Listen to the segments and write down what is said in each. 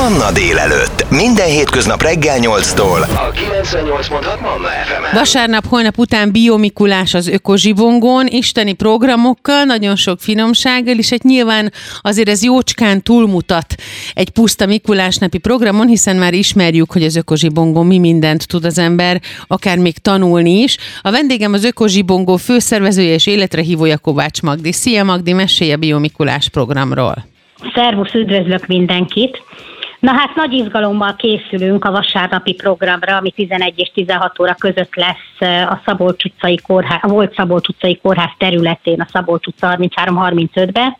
Manna délelőtt. Minden hétköznap reggel 8-tól. A 98.6 Manna fm Vasárnap, holnap után Biomikulás az Ökozsibongón, isteni programokkal, nagyon sok finomsággal, és egy nyilván azért ez jócskán túlmutat egy puszta Mikulás napi programon, hiszen már ismerjük, hogy az Ökozsibongón mi mindent tud az ember, akár még tanulni is. A vendégem az Ökozsibongó főszervezője és életre hívója Kovács Magdi. Szia Magdi, mesélj a Biomikulás programról. Szervusz, üdvözlök mindenkit! Na hát nagy izgalommal készülünk a vasárnapi programra, ami 11 és 16 óra között lesz a Szabolcs utcai kórház, a volt Szabolcs utcai kórház területén, a Szabolcs utca 33-35-ben,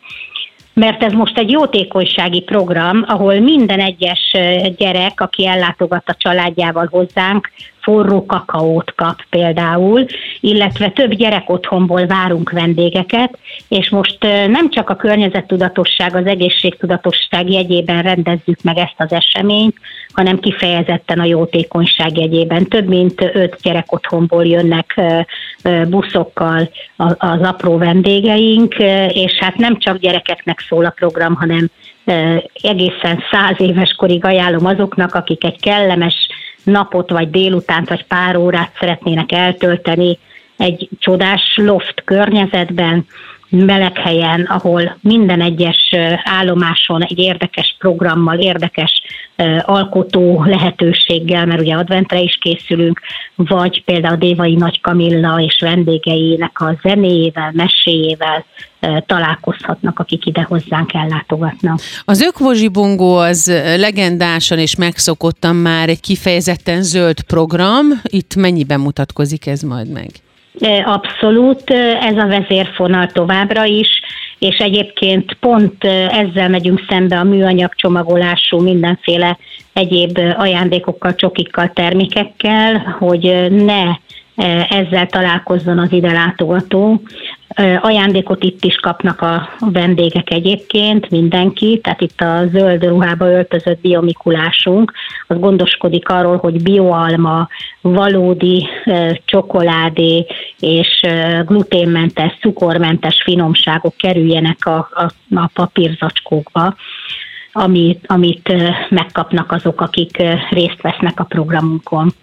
mert ez most egy jótékonysági program, ahol minden egyes gyerek, aki ellátogat a családjával hozzánk, forró kakaót kap például, illetve több gyerek otthonból várunk vendégeket, és most nem csak a környezettudatosság, az egészségtudatosság jegyében rendezzük meg ezt az eseményt, hanem kifejezetten a jótékonyság jegyében. Több mint öt gyerek otthonból jönnek buszokkal az apró vendégeink, és hát nem csak gyerekeknek szól a program, hanem egészen száz éves korig ajánlom azoknak, akik egy kellemes napot, vagy délutánt, vagy pár órát szeretnének eltölteni egy csodás loft környezetben, meleg helyen, ahol minden egyes állomáson egy érdekes programmal, érdekes alkotó lehetőséggel, mert ugye adventre is készülünk, vagy például Dévai Nagy Kamilla és vendégeinek a zenéjével, meséjével találkozhatnak, akik ide hozzánk ellátogatnak. Az ökvozsibongó az legendásan és megszokottan már egy kifejezetten zöld program. Itt mennyiben mutatkozik ez majd meg? Abszolút, ez a vezérfonal továbbra is, és egyébként pont ezzel megyünk szembe a műanyag csomagolású mindenféle egyéb ajándékokkal, csokikkal, termékekkel, hogy ne ezzel találkozzon az ide látogató. Ajándékot itt is kapnak a vendégek egyébként, mindenki, tehát itt a zöld ruhába öltözött biomikulásunk, az gondoskodik arról, hogy bioalma, valódi csokoládé és gluténmentes, cukormentes finomságok kerüljenek a, a, a papírzacskókba amit, amit megkapnak azok, akik részt vesznek a programunkon.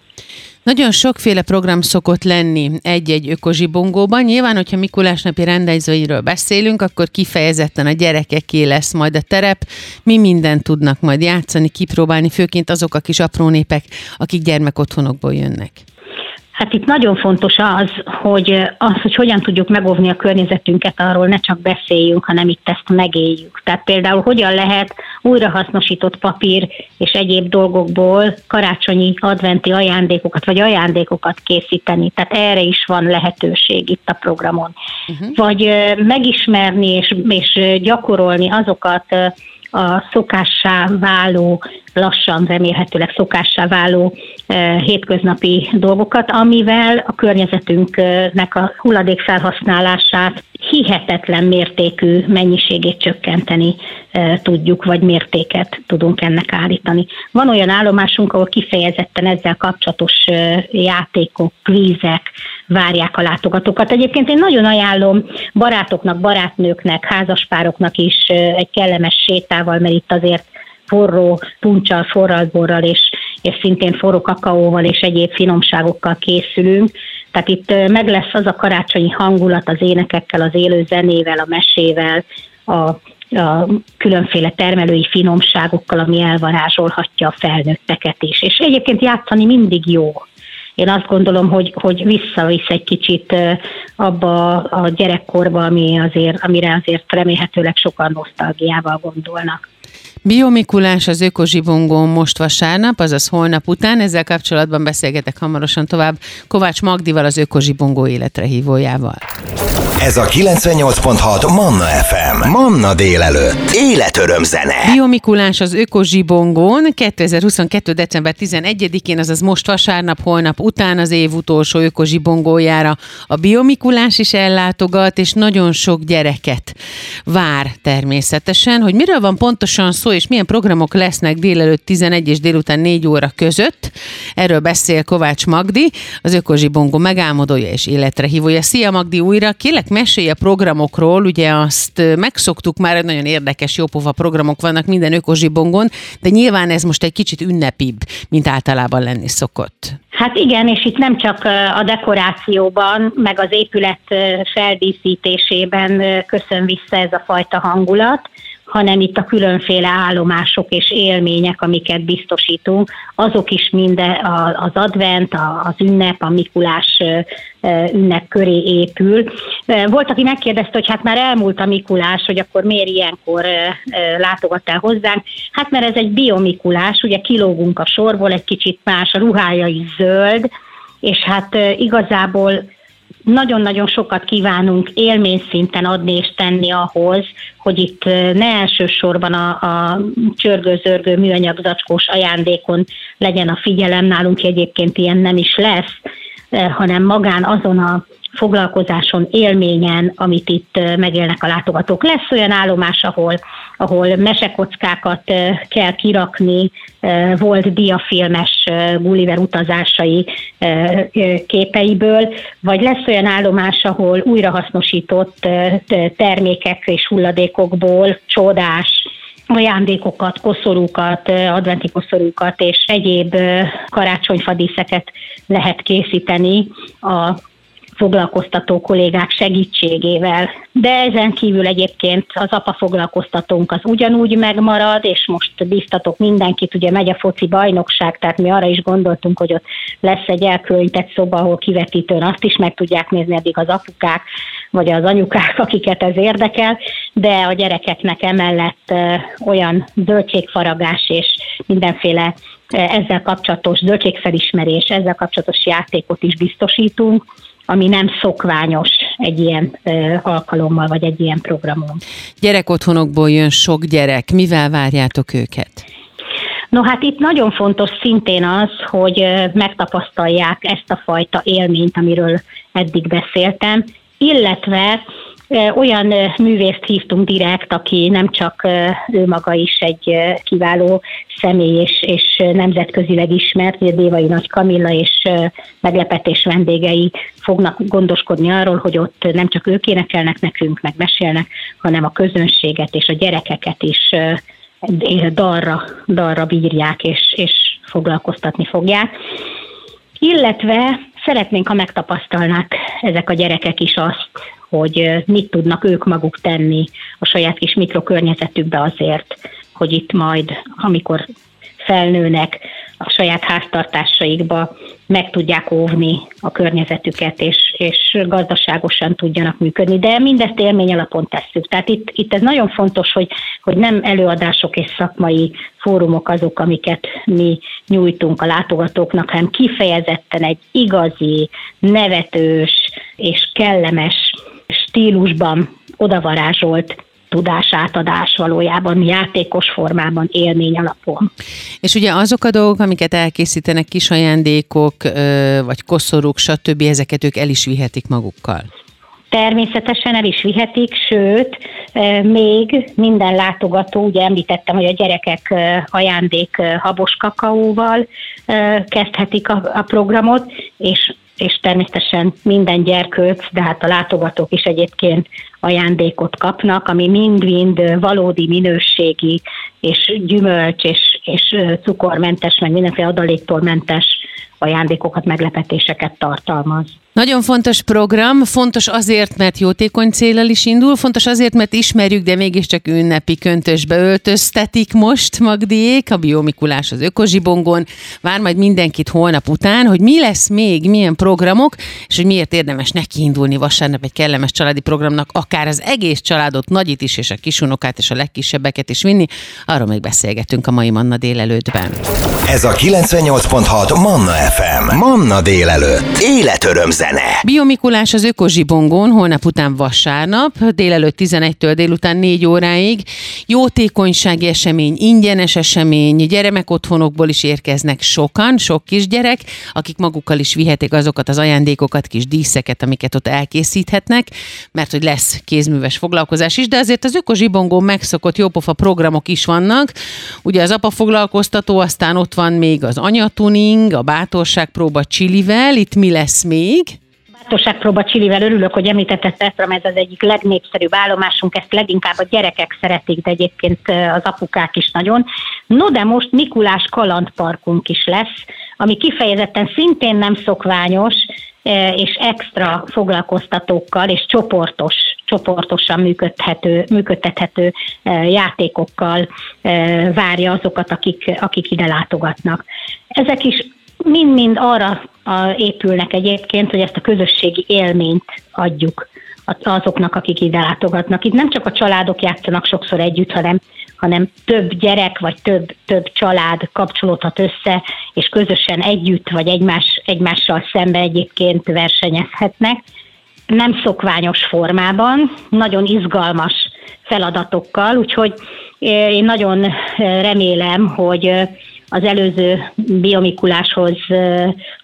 Nagyon sokféle program szokott lenni egy-egy ökozsibongóban. Nyilván, hogyha Mikulás napi rendezvényről beszélünk, akkor kifejezetten a gyerekeké lesz majd a terep. Mi mindent tudnak majd játszani, kipróbálni, főként azok a kis apró népek, akik gyermekotthonokból jönnek. Hát itt nagyon fontos az, hogy az, hogy hogyan tudjuk megóvni a környezetünket, arról ne csak beszéljünk, hanem itt ezt megéljük. Tehát például hogyan lehet újrahasznosított papír és egyéb dolgokból karácsonyi adventi ajándékokat vagy ajándékokat készíteni. Tehát erre is van lehetőség itt a programon. Uh-huh. Vagy megismerni és, és gyakorolni azokat a szokássá váló, lassan remélhetőleg szokássá váló hétköznapi dolgokat, amivel a környezetünknek a hulladék felhasználását hihetetlen mértékű mennyiségét csökkenteni tudjuk, vagy mértéket tudunk ennek állítani. Van olyan állomásunk, ahol kifejezetten ezzel kapcsolatos játékok, kvízek várják a látogatókat. Egyébként én nagyon ajánlom barátoknak, barátnőknek, házaspároknak is egy kellemes sétával, mert itt azért forró puncsal, forralborral és, és szintén forró kakaóval és egyéb finomságokkal készülünk. Tehát itt meg lesz az a karácsonyi hangulat az énekekkel, az élő zenével, a mesével, a a különféle termelői finomságokkal, ami elvarázsolhatja a felnőtteket is. És egyébként játszani mindig jó. Én azt gondolom, hogy, hogy visszavisz egy kicsit abba a gyerekkorba, ami azért, amire azért remélhetőleg sokan nosztalgiával gondolnak. Biomikulás az Ökozsibongón most vasárnap, azaz holnap után. Ezzel kapcsolatban beszélgetek hamarosan tovább Kovács Magdival, az Ökozsibongó életre hívójával. Ez a 98.6 Manna FM. Manna délelőtt. Életöröm zene. Biomikulás az Ökozsibongón 2022. december 11-én, azaz most vasárnap, holnap után az év utolsó Ökozsibongójára a Biomikulás is ellátogat, és nagyon sok gyereket vár természetesen. Hogy miről van pontosan szó, és milyen programok lesznek délelőtt 11 és délután 4 óra között. Erről beszél Kovács Magdi, az Ökozsibongó megálmodója és életre hívója. Szia Magdi újra, kérlek mesélj a programokról, ugye azt megszoktuk már, hogy nagyon érdekes, jópova programok vannak minden ökozsibongon, de nyilván ez most egy kicsit ünnepibb, mint általában lenni szokott. Hát igen, és itt nem csak a dekorációban, meg az épület feldíszítésében köszön vissza ez a fajta hangulat, hanem itt a különféle állomások és élmények, amiket biztosítunk, azok is minden az advent, az ünnep, a Mikulás ünnep köré épül. Volt, aki megkérdezte, hogy hát már elmúlt a Mikulás, hogy akkor miért ilyenkor látogattál hozzánk. Hát mert ez egy biomikulás, ugye kilógunk a sorból, egy kicsit más, a ruhája is zöld, és hát igazából nagyon-nagyon sokat kívánunk élményszinten adni és tenni ahhoz, hogy itt ne elsősorban a, a csörgő-zörgő műanyag zacskós ajándékon legyen a figyelem, nálunk egyébként ilyen nem is lesz, hanem magán azon a foglalkozáson, élményen, amit itt megélnek a látogatók. Lesz olyan állomás, ahol, ahol mesekockákat kell kirakni, volt diafilmes Gulliver utazásai képeiből, vagy lesz olyan állomás, ahol újrahasznosított termékek és hulladékokból csodás ajándékokat, koszorúkat, adventi koszorúkat és egyéb karácsonyfadíszeket lehet készíteni a foglalkoztató kollégák segítségével. De ezen kívül egyébként az apa foglalkoztatónk az ugyanúgy megmarad, és most biztatok mindenkit, ugye megy a foci bajnokság, tehát mi arra is gondoltunk, hogy ott lesz egy elkülönített szoba, ahol kivetítőn azt is meg tudják nézni addig az apukák, vagy az anyukák, akiket ez érdekel, de a gyerekeknek emellett olyan zöldségfaragás és mindenféle ezzel kapcsolatos zöldségfelismerés, ezzel kapcsolatos játékot is biztosítunk, ami nem szokványos egy ilyen ö, alkalommal, vagy egy ilyen programon. Gyerekotthonokból jön sok gyerek. Mivel várjátok őket? No hát itt nagyon fontos szintén az, hogy megtapasztalják ezt a fajta élményt, amiről eddig beszéltem, illetve olyan művészt hívtunk direkt, aki nem csak ő maga is egy kiváló személy és, és nemzetközileg ismert, Dévai Nagy Kamilla és meglepetés vendégei fognak gondoskodni arról, hogy ott nem csak ők énekelnek nekünk, meg mesélnek, hanem a közönséget és a gyerekeket is dalra, dalra bírják és, és foglalkoztatni fogják. Illetve szeretnénk, ha megtapasztalnák ezek a gyerekek is azt, hogy mit tudnak ők maguk tenni a saját kis mikrokörnyezetükbe azért, hogy itt majd, amikor felnőnek a saját háztartásaikba, meg tudják óvni a környezetüket, és, és gazdaságosan tudjanak működni. De mindezt élmény alapon tesszük. Tehát itt, itt ez nagyon fontos, hogy, hogy nem előadások és szakmai fórumok azok, amiket mi nyújtunk a látogatóknak, hanem kifejezetten egy igazi, nevetős és kellemes stílusban odavarázsolt tudásátadás valójában játékos formában, élmény alapon. És ugye azok a dolgok, amiket elkészítenek, kis ajándékok, vagy koszorúk, stb., ezeket ők el is vihetik magukkal? Természetesen el is vihetik, sőt, még minden látogató, ugye említettem, hogy a gyerekek ajándék habos kakaóval kezdhetik a, a programot, és és természetesen minden gyerkőc, de hát a látogatók is egyébként ajándékot kapnak, ami mind-mind valódi minőségi és gyümölcs és, és cukormentes, meg mindenféle adaléktól mentes ajándékokat, meglepetéseket tartalmaz. Nagyon fontos program, fontos azért, mert jótékony célral is indul, fontos azért, mert ismerjük, de mégiscsak ünnepi köntösbe öltöztetik most Magdiék, a Biomikulás az Ökozsibongon. Vár majd mindenkit holnap után, hogy mi lesz még, milyen programok, és hogy miért érdemes neki indulni vasárnap egy kellemes családi programnak, akár az egész családot, nagyit is, és a kisunokát, és a legkisebbeket is vinni. Arról még beszélgetünk a mai Manna délelőttben. Ez a 98.6 Manna FM. Manna délelőtt. Életöröm zene. Biomikulás az Ökozsibongon, holnap után vasárnap, délelőtt 11-től délután 4 óráig. Jótékonysági esemény, ingyenes esemény, gyermek otthonokból is érkeznek sokan, sok kisgyerek, akik magukkal is vihetik azokat az ajándékokat, kis díszeket, amiket ott elkészíthetnek, mert hogy lesz kézműves foglalkozás is, de azért az Ökozsibongon megszokott jópofa programok is vannak. Ugye az apa foglalkoztató, aztán ott van még az anyatuning, a bátorságpróba Csilivel, itt mi lesz még? Bátorságpróba csilivel örülök, hogy említetted Petram, ez az egyik legnépszerűbb állomásunk, ezt leginkább a gyerekek szeretik, de egyébként az apukák is nagyon. No, de most Mikulás kalandparkunk is lesz, ami kifejezetten szintén nem szokványos, és extra foglalkoztatókkal és csoportos, csoportosan működhető, működtethető játékokkal várja azokat, akik, akik ide látogatnak. Ezek is mind-mind arra épülnek egyébként, hogy ezt a közösségi élményt adjuk azoknak, akik ide látogatnak. Itt nem csak a családok játszanak sokszor együtt, hanem, hanem több gyerek vagy több, több család kapcsolódhat össze, és közösen együtt vagy egymás, egymással szembe egyébként versenyezhetnek. Nem szokványos formában, nagyon izgalmas feladatokkal, úgyhogy eh, én nagyon eh, remélem, hogy eh, az előző biomikuláshoz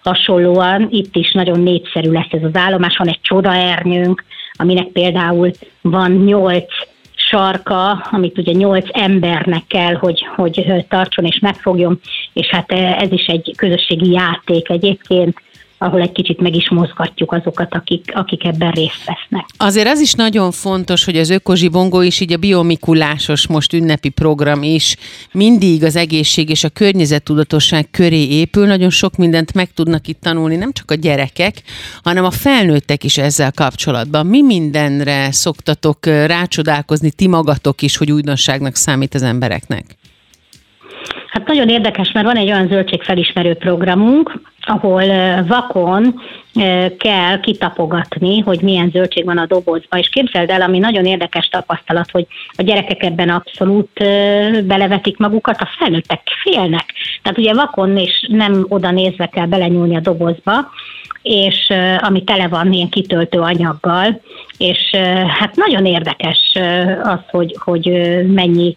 hasonlóan itt is nagyon népszerű lesz ez az állomás. Van egy csodaernyőnk, aminek például van nyolc sarka, amit ugye nyolc embernek kell, hogy, hogy tartson és megfogjon, és hát ez is egy közösségi játék egyébként, ahol egy kicsit meg is mozgatjuk azokat, akik, akik ebben részt vesznek. Azért az is nagyon fontos, hogy az ökozsibongó is, így a biomikulásos most ünnepi program is mindig az egészség és a környezettudatosság köré épül. Nagyon sok mindent meg tudnak itt tanulni, nem csak a gyerekek, hanem a felnőttek is ezzel kapcsolatban. Mi mindenre szoktatok rácsodálkozni ti magatok is, hogy újdonságnak számít az embereknek? Hát nagyon érdekes, mert van egy olyan zöldségfelismerő programunk, ahol vakon kell kitapogatni, hogy milyen zöldség van a dobozban. És képzeld el, ami nagyon érdekes tapasztalat, hogy a gyerekek ebben abszolút belevetik magukat, a felnőttek félnek. Tehát ugye vakon és nem oda nézve kell belenyúlni a dobozba, és ami tele van ilyen kitöltő anyaggal, és hát nagyon érdekes az, hogy, hogy mennyi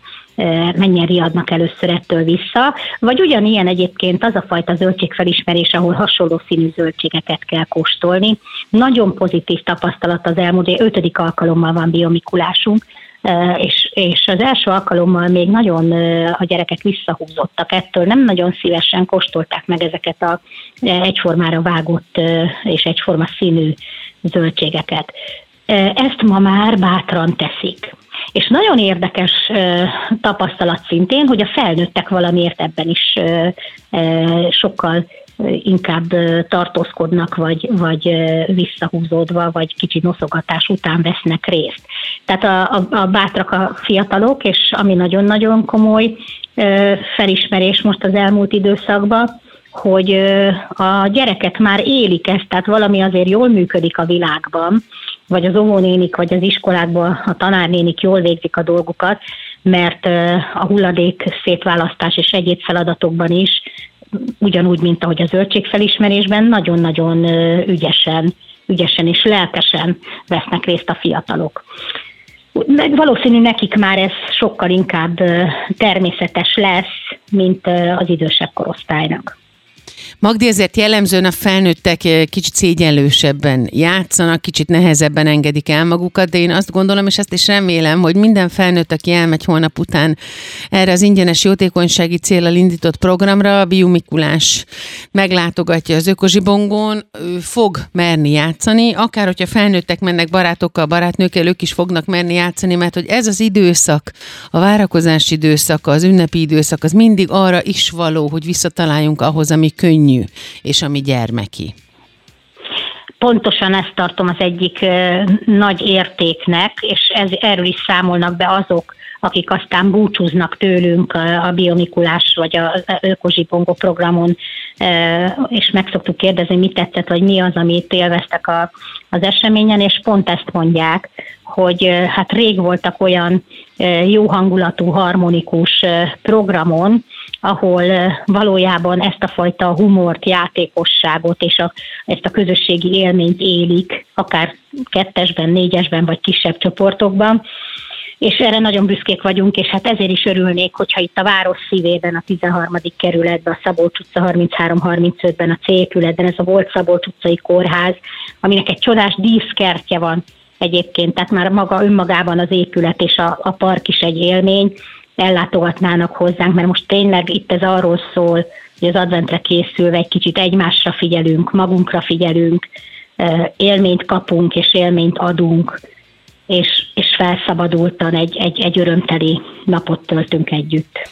mennyien riadnak először ettől vissza, vagy ugyanilyen egyébként az a fajta zöldségfelismerés, ahol hasonló színű zöldségeket kell kóstolni. Nagyon pozitív tapasztalat az elmúlt, ötödik alkalommal van biomikulásunk, és, és az első alkalommal még nagyon a gyerekek visszahúzottak ettől, nem nagyon szívesen kóstolták meg ezeket a egyformára vágott és egyforma színű zöldségeket. Ezt ma már bátran teszik. És nagyon érdekes tapasztalat szintén, hogy a felnőttek valamiért ebben is sokkal inkább tartózkodnak, vagy, vagy visszahúzódva, vagy kicsi noszogatás után vesznek részt. Tehát a, a, a bátrak a fiatalok, és ami nagyon-nagyon komoly felismerés most az elmúlt időszakban, hogy a gyerekek már élik ezt, tehát valami azért jól működik a világban, vagy az óvónénik, vagy az iskolákban a tanárnénik jól végzik a dolgukat, mert a hulladék szétválasztás és egyéb feladatokban is, ugyanúgy, mint ahogy a zöldségfelismerésben, nagyon-nagyon ügyesen, ügyesen és lelkesen vesznek részt a fiatalok. Valószínű nekik már ez sokkal inkább természetes lesz, mint az idősebb korosztálynak. Magdi, ezért jellemzően a felnőttek eh, kicsit szégyenlősebben játszanak, kicsit nehezebben engedik el magukat, de én azt gondolom, és ezt is remélem, hogy minden felnőtt, aki elmegy holnap után erre az ingyenes jótékonysági célral indított programra, a Biumikulás meglátogatja az ökozsibongón, fog merni játszani, akár hogyha felnőttek mennek barátokkal, barátnőkkel, ők is fognak merni játszani, mert hogy ez az időszak, a várakozási időszak, az ünnepi időszak, az mindig arra is való, hogy visszataláljunk ahhoz, ami könnyű könnyű, és ami gyermeki. Pontosan ezt tartom az egyik nagy értéknek, és ez, erről is számolnak be azok, akik aztán búcsúznak tőlünk a Biomikulás vagy a Ökozsipongó programon, és meg szoktuk kérdezni, mit tetszett, vagy mi az, amit élveztek a, az eseményen, és pont ezt mondják, hogy hát rég voltak olyan jó hangulatú, harmonikus programon, ahol valójában ezt a fajta humort, játékosságot és a, ezt a közösségi élményt élik, akár kettesben, négyesben vagy kisebb csoportokban, és erre nagyon büszkék vagyunk, és hát ezért is örülnék, hogyha itt a város szívében, a 13. kerületben, a Szabolcs utca 33-35-ben, a C épületben, ez a volt Szabolcs utcai kórház, aminek egy csodás díszkertje van egyébként, tehát már maga önmagában az épület és a, a park is egy élmény, ellátogatnának hozzánk, mert most tényleg itt ez arról szól, hogy az adventre készülve egy kicsit egymásra figyelünk, magunkra figyelünk, élményt kapunk és élményt adunk, és, és felszabadultan egy, egy, egy örömteli napot töltünk együtt.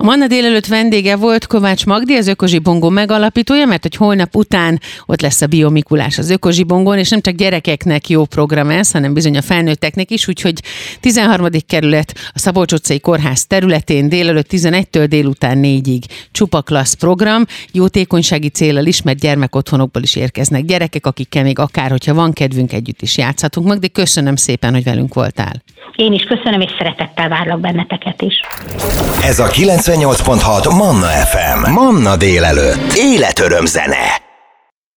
A Manna délelőtt vendége volt Kovács Magdi, az Ökozsibongó megalapítója, mert hogy holnap után ott lesz a Biomikulás az Ökozsibongón, és nem csak gyerekeknek jó program ez, hanem bizony a felnőtteknek is, úgyhogy 13. kerület a Szabolcs utcai kórház területén délelőtt 11-től délután 4-ig csupa klassz program, jótékonysági célral is, mert gyermekotthonokból is érkeznek gyerekek, akikkel még akár, hogyha van kedvünk, együtt is játszhatunk meg, de köszönöm szépen, hogy velünk voltál. Én is köszönöm, és szeretettel várlak benneteket is. Ez a 98.6 Manna FM. Manna délelőtt. Életöröm zene.